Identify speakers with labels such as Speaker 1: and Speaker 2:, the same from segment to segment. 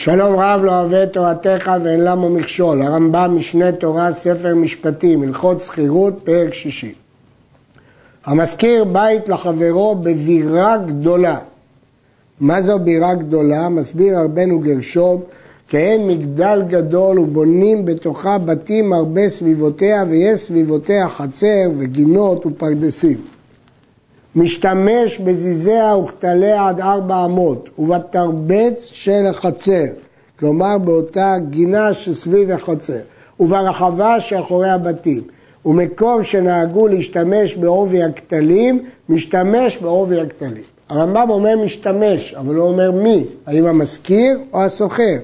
Speaker 1: שלום רב לא אוהב את תורתך ואין למה מכשול, הרמב"ם משנה תורה, ספר משפטים, הלכות שכירות, פרק שישי. המשכיר בית לחברו בבירה גדולה. מה זו בירה גדולה? מסביר רבנו גרשום, כעין מגדל גדול ובונים בתוכה בתים הרבה סביבותיה ויש סביבותיה חצר וגינות ופרדסים. משתמש בזיזיה וכתליה עד ארבע אמות, ובתרבץ של החצר, כלומר באותה גינה שסביב החצר, וברחבה שאחורי הבתים. ומקום שנהגו להשתמש בעובי הכתלים, משתמש בעובי הכתלים. הרמב"ם אומר משתמש, אבל הוא אומר מי, האם המשכיר או הסוחר.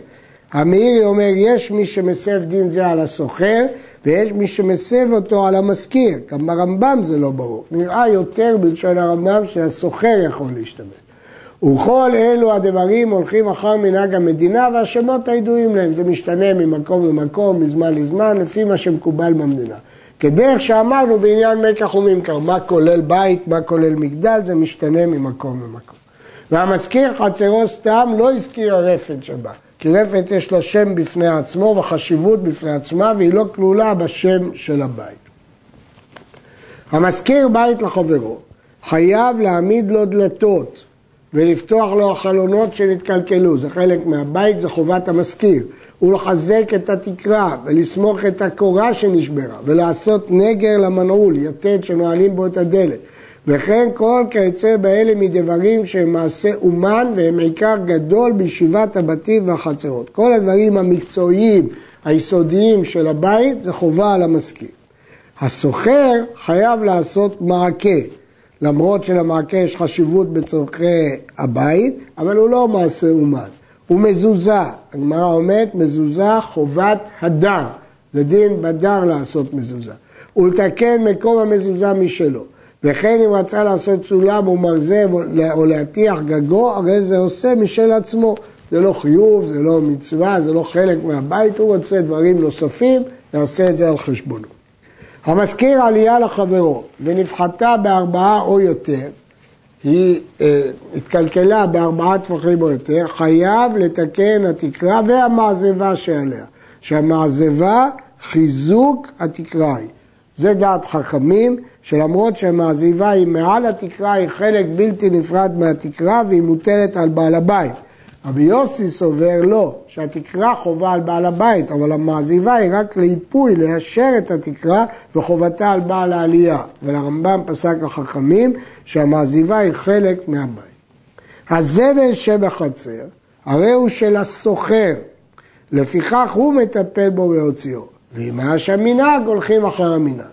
Speaker 1: המאירי אומר, יש מי שמסב דין זה על הסוחר, ויש מי שמסב אותו על המשכיר. גם ברמב"ם זה לא ברור. נראה יותר בלשון הרמב"ם שהסוחר יכול להשתמש. וכל אלו הדברים הולכים אחר מנהג המדינה והשמות הידועים להם. זה משתנה ממקום למקום, מזמן לזמן, לפי מה שמקובל במדינה. כדרך שאמרנו בעניין מקח וממכר, מה כולל בית, מה כולל מגדל, זה משתנה ממקום למקום. והמזכיר חצרו סתם לא הזכיר הרפת שבה. כי רפת יש לה שם בפני עצמו וחשיבות בפני עצמה והיא לא כלולה בשם של הבית. המשכיר בית לחברו חייב להעמיד לו דלתות ולפתוח לו החלונות שנתקלקלו, זה חלק מהבית, זה חובת המשכיר. ולחזק את התקרה ולסמוך את הקורה שנשברה ולעשות נגר למנעול, יתד שנועלים בו את הדלת וכן כל כיוצא באלה מדברים שהם מעשה אומן והם עיקר גדול בישיבת הבתים והחצרות. כל הדברים המקצועיים, היסודיים של הבית, זה חובה על המשכיר. הסוחר חייב לעשות מעקה, למרות שלמעקה יש חשיבות בצורכי הבית, אבל הוא לא מעשה אומן. הוא מזוזה, הגמרא אומרת מזוזה חובת הדר, זה דין בדר לעשות מזוזה. ולתקן מקום המזוזה משלו. וכן אם רצה לעשות סולם או מרזב או להטיח גגו, הרי זה עושה משל עצמו. זה לא חיוב, זה לא מצווה, זה לא חלק מהבית, הוא רוצה דברים נוספים, יעשה את זה על חשבונו. המזכיר עלייה לחברו ונפחתה בארבעה או יותר, היא אה, התקלקלה בארבעה טפחים או יותר, חייב לתקן התקרה והמעזבה שעליה. שהמעזבה חיזוק התקרה היא. זה דעת חכמים, שלמרות שהמעזיבה היא מעל התקרה, היא חלק בלתי נפרד מהתקרה והיא מוטלת על בעל הבית. רבי יוסי סובר לא, שהתקרה חובה על בעל הבית, אבל המעזיבה היא רק לאיפוי, ליישר את התקרה, וחובתה על בעל העלייה. ולרמב"ם פסק לחכמים שהמעזיבה היא חלק מהבית. הזבל שבחצר, הרי הוא של הסוחר, לפיכך הוא מטפל בו והוציאו. ואם היה שם מנהג, הולכים אחר המנהג.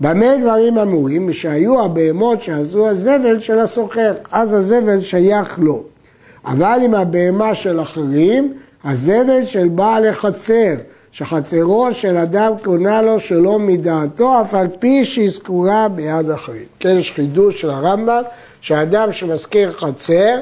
Speaker 1: במה דברים אמורים? שהיו הבהמות שעזרו הזבל של הסוחר, אז הזבל שייך לו. אבל אם הבהמה של אחרים, הזבל של בעל החצר, שחצרו של אדם קונה לו שלא מדעתו, אף על פי שהיא זכורה ביד אחרים. כן, יש חידוש של הרמב"ם, שאדם שמשכיר חצר,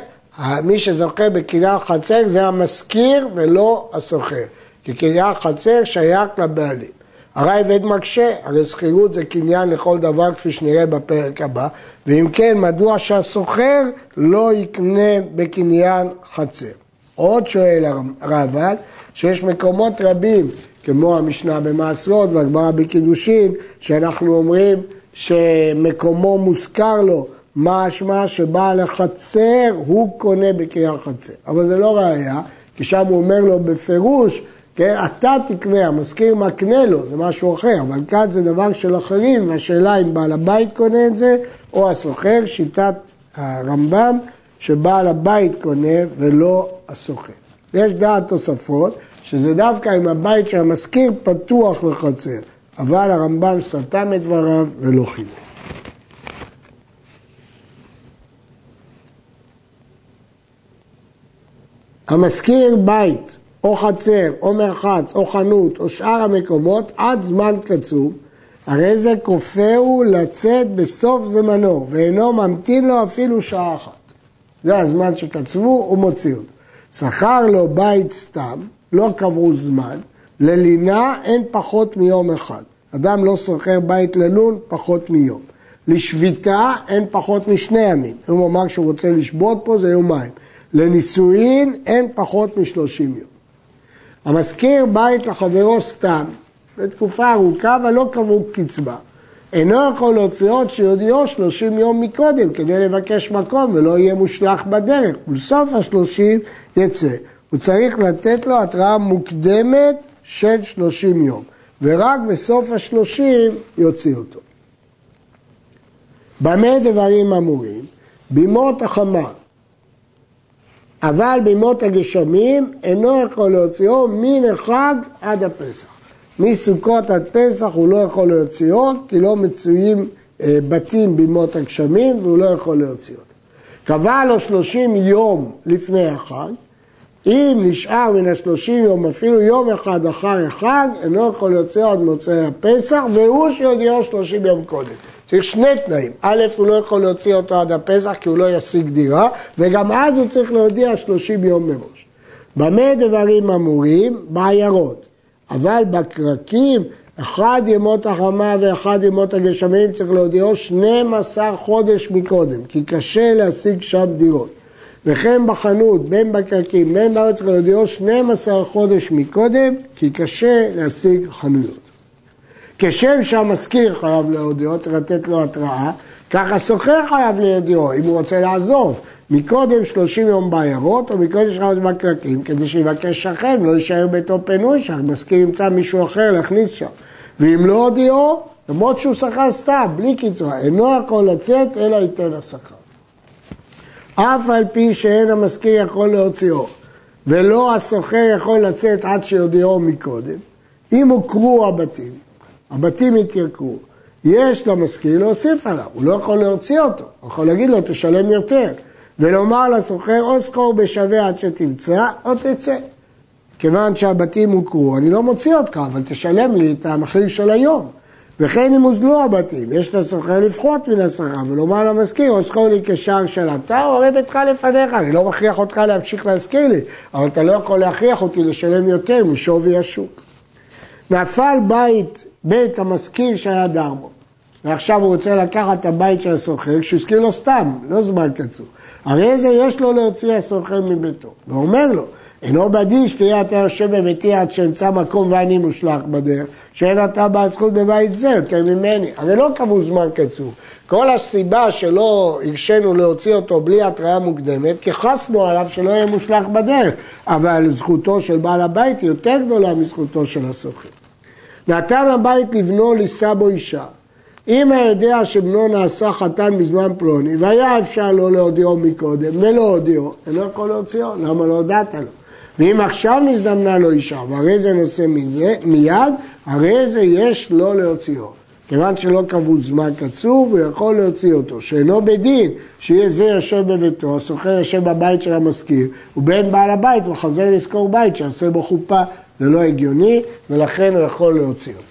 Speaker 1: מי שזוכה בקניין חצר זה המשכיר ולא הסוחר. כי קניין חצר שייך לבעלים. הרייבד מקשה, הרי שכירות זה קניין לכל דבר כפי שנראה בפרק הבא, ואם כן, מדוע שהסוחר לא יקנה בקניין חצר? עוד שואל הרעב"ד, שיש מקומות רבים, כמו המשנה במעשרות והגמרא בקידושין, שאנחנו אומרים שמקומו מושכר לו, משמע שבעל החצר הוא קונה בקניין חצר. אבל זה לא ראייה, כי שם הוא אומר לו בפירוש כן? אתה תקנה, המשכיר מקנה לו, זה משהו אחר, אבל כאן זה דבר של אחרים, והשאלה אם בעל הבית קונה את זה, או הסוחר, שיטת הרמב"ם, שבעל הבית קונה ולא הסוחר. יש דעת תוספות, שזה דווקא אם הבית של המשכיר פתוח לחצר, אבל הרמב"ם סתם את דבריו ולא חידש. המשכיר בית או חצר, או מרחץ, או חנות, או שאר המקומות, עד זמן קצוב, הרי זה כופהו לצאת בסוף זמנו, ואינו ממתין לו אפילו שעה אחת. זה הזמן שקצבו, הוא מוציא אותו. שכר לו בית סתם, לא קבעו זמן, ללינה אין פחות מיום אחד. אדם לא שוכר בית ללון פחות מיום. לשביתה אין פחות משני ימים. אם הוא אמר שהוא רוצה לשבות פה זה יומיים. לנישואין אין פחות משלושים יום. המשכיר בית לחברו סתם, לתקופה ארוכה, אבל לא קבעו קצבה. אינו יכול להוציא עוד שיודיעו שלושים יום מקודם כדי לבקש מקום ולא יהיה מושלך בדרך, ולסוף השלושים יצא. הוא צריך לתת לו התראה מוקדמת של שלושים יום, ורק בסוף השלושים יוציא אותו. במה דברים אמורים? בימות החמה, אבל בימות הגשמים אינו יכול להוציאו מן החג עד הפסח. מסוכות עד פסח הוא לא יכול להוציאו, כי לא מצויים אה, בתים בימות הגשמים והוא לא יכול להוציא אותו. קבע לו שלושים יום לפני החג, אם נשאר מן השלושים יום אפילו יום אחד אחר החג, אינו יכול להוציאו עד מוצאי הפסח, והוא שיודיעו שלושים יום קודם. צריך שני תנאים. א', הוא לא יכול להוציא אותו עד הפסח כי הוא לא ישיג דירה, וגם אז הוא צריך להודיע שלושים יום מראש. במה דברים אמורים? בעיירות. אבל בקרקים, אחד ימות החמה ואחד ימות הגשמים צריך להודיעו 12 חודש מקודם, כי קשה להשיג שם דירות. וכן בחנות, בין בקרקים, בין בארץ צריך להודיעו 12 חודש מקודם, כי קשה להשיג חנויות. כשם שהמשכיר חייב להודיעו, צריך לתת לו התראה, כך הסוחר חייב להודיעו, אם הוא רוצה לעזוב. מקודם 30 יום בעיירות, או מקודם 30 יום בקרקים, כדי שיבקש שכן, לא יישאר ביתו פנוי שהמשכיר ימצא מישהו אחר להכניס שם. ואם לא הודיעו, למרות שהוא שכר סתם, בלי קצרה, אינו יכול לצאת, אלא ייתן השכר. אף על פי שאין המשכיר יכול להוציאו, ולא הסוחר יכול לצאת עד שיודיעו מקודם, אם הוכרו הבתים, הבתים התייקרו, יש למשכיר להוסיף עליו, הוא לא יכול להוציא אותו, הוא יכול להגיד לו תשלם יותר, ולומר לסוחר או סחור בשווה עד שתמצא או תצא. כיוון שהבתים הוכרו, אני לא מוציא אותך, אבל תשלם לי את המחיר של היום. וכן אם הוזלו הבתים, יש לסוחר לפחות מן השכר, ולומר למזכיר, או סחור לי כשער שלמתה, או הרי ביתך לפניך, אני לא מכריח אותך להמשיך להזכיר לי, אבל אתה לא יכול להכריח אותי לשלם יותר משווי השוק. נפל בית, בית המשכיר שהיה דר בו, ועכשיו הוא רוצה לקחת את הבית של הסוחר, כשהוא הזכיר לו סתם, לא זמן קצור. הרי זה יש לו להוציא הסוחר מביתו, ואומר לו, אינו בדין שתהיה אתה יושב בביתי עד שאמצא מקום ואני מושלך בדרך, שאין אתה בעל זכות בבית זה יותר ממני. הרי לא קבעו זמן קצור. כל הסיבה שלא הרשינו להוציא אותו בלי התראה מוקדמת, כי חסנו עליו שלא יהיה מושלך בדרך, אבל זכותו של בעל הבית היא יותר גדולה מזכותו של הסוחר. נתן הבית לבנו לישא בו אישה. אם היה יודע שבנו נעשה חתן בזמן פלוני, והיה אפשר לו להודיעו מקודם, ולא הודיעו, לא יכול להוציאו, למה לא הודעת לו? ואם עכשיו נזדמנה לו אישה, והרי זה נושא מיד, הרי זה יש לו להוציאו. כיוון שלא קבעו זמן קצוב, הוא יכול להוציא אותו. שאינו בדין, שיהיה זה יושב בביתו, הסוחר יושב בבית של המשכיר, ובין בעל הבית הוא חוזר לשכור בית שיעשה בו חופה, זה לא הגיוני, ולכן הוא יכול להוציא אותו.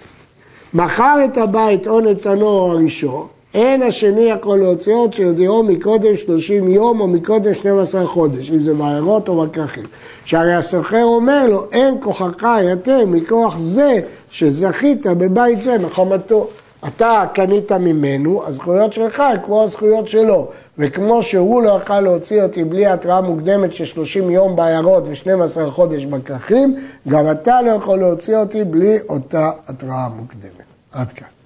Speaker 1: מכר את הבית או נתנו או הראשון, אין השני יכול להוציא עוד שיודיעו מקודם 30 יום או מקודם 12 חודש, אם זה בעיירות או בכרכים. שהרי הסוחר אומר לו, אין כוחך יותר מכוח זה שזכית בבית זה מחמתו. אתה קנית ממנו, הזכויות שלך הן כמו הזכויות שלו. וכמו שהוא לא יכל להוציא אותי בלי התראה מוקדמת של 30 יום בעיירות ו-12 חודש בכרכים, גם אתה לא יכול להוציא אותי בלי אותה התראה מוקדמת. עד כאן.